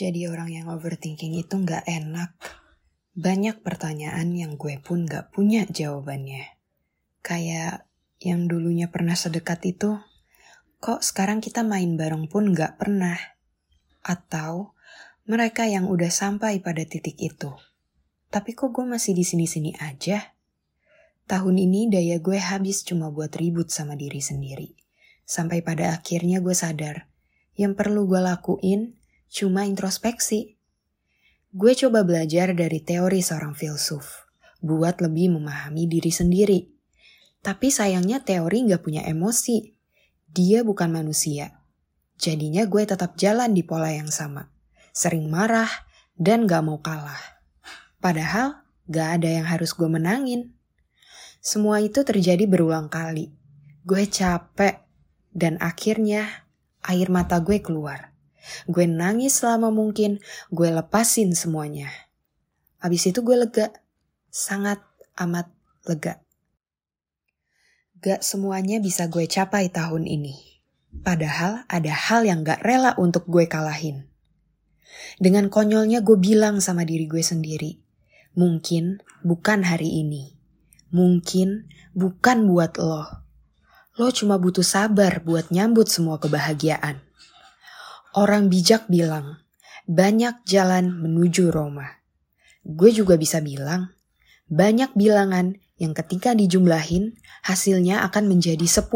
Jadi orang yang overthinking itu nggak enak. Banyak pertanyaan yang gue pun nggak punya jawabannya. Kayak yang dulunya pernah sedekat itu, kok sekarang kita main bareng pun nggak pernah. Atau mereka yang udah sampai pada titik itu. Tapi kok gue masih di sini-sini aja? Tahun ini daya gue habis cuma buat ribut sama diri sendiri. Sampai pada akhirnya gue sadar, yang perlu gue lakuin cuma introspeksi. Gue coba belajar dari teori seorang filsuf, buat lebih memahami diri sendiri. Tapi sayangnya teori gak punya emosi. Dia bukan manusia. Jadinya gue tetap jalan di pola yang sama. Sering marah dan gak mau kalah. Padahal gak ada yang harus gue menangin. Semua itu terjadi berulang kali. Gue capek dan akhirnya air mata gue keluar. Gue nangis selama mungkin, gue lepasin semuanya. Abis itu gue lega, sangat amat lega. Gak semuanya bisa gue capai tahun ini. Padahal ada hal yang gak rela untuk gue kalahin. Dengan konyolnya gue bilang sama diri gue sendiri, mungkin bukan hari ini. Mungkin bukan buat lo. Lo cuma butuh sabar buat nyambut semua kebahagiaan. Orang bijak bilang, banyak jalan menuju Roma. Gue juga bisa bilang, banyak bilangan yang ketika dijumlahin hasilnya akan menjadi 10.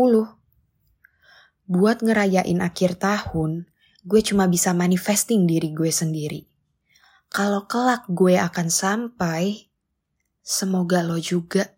Buat ngerayain akhir tahun, gue cuma bisa manifesting diri gue sendiri. Kalau kelak gue akan sampai, semoga lo juga.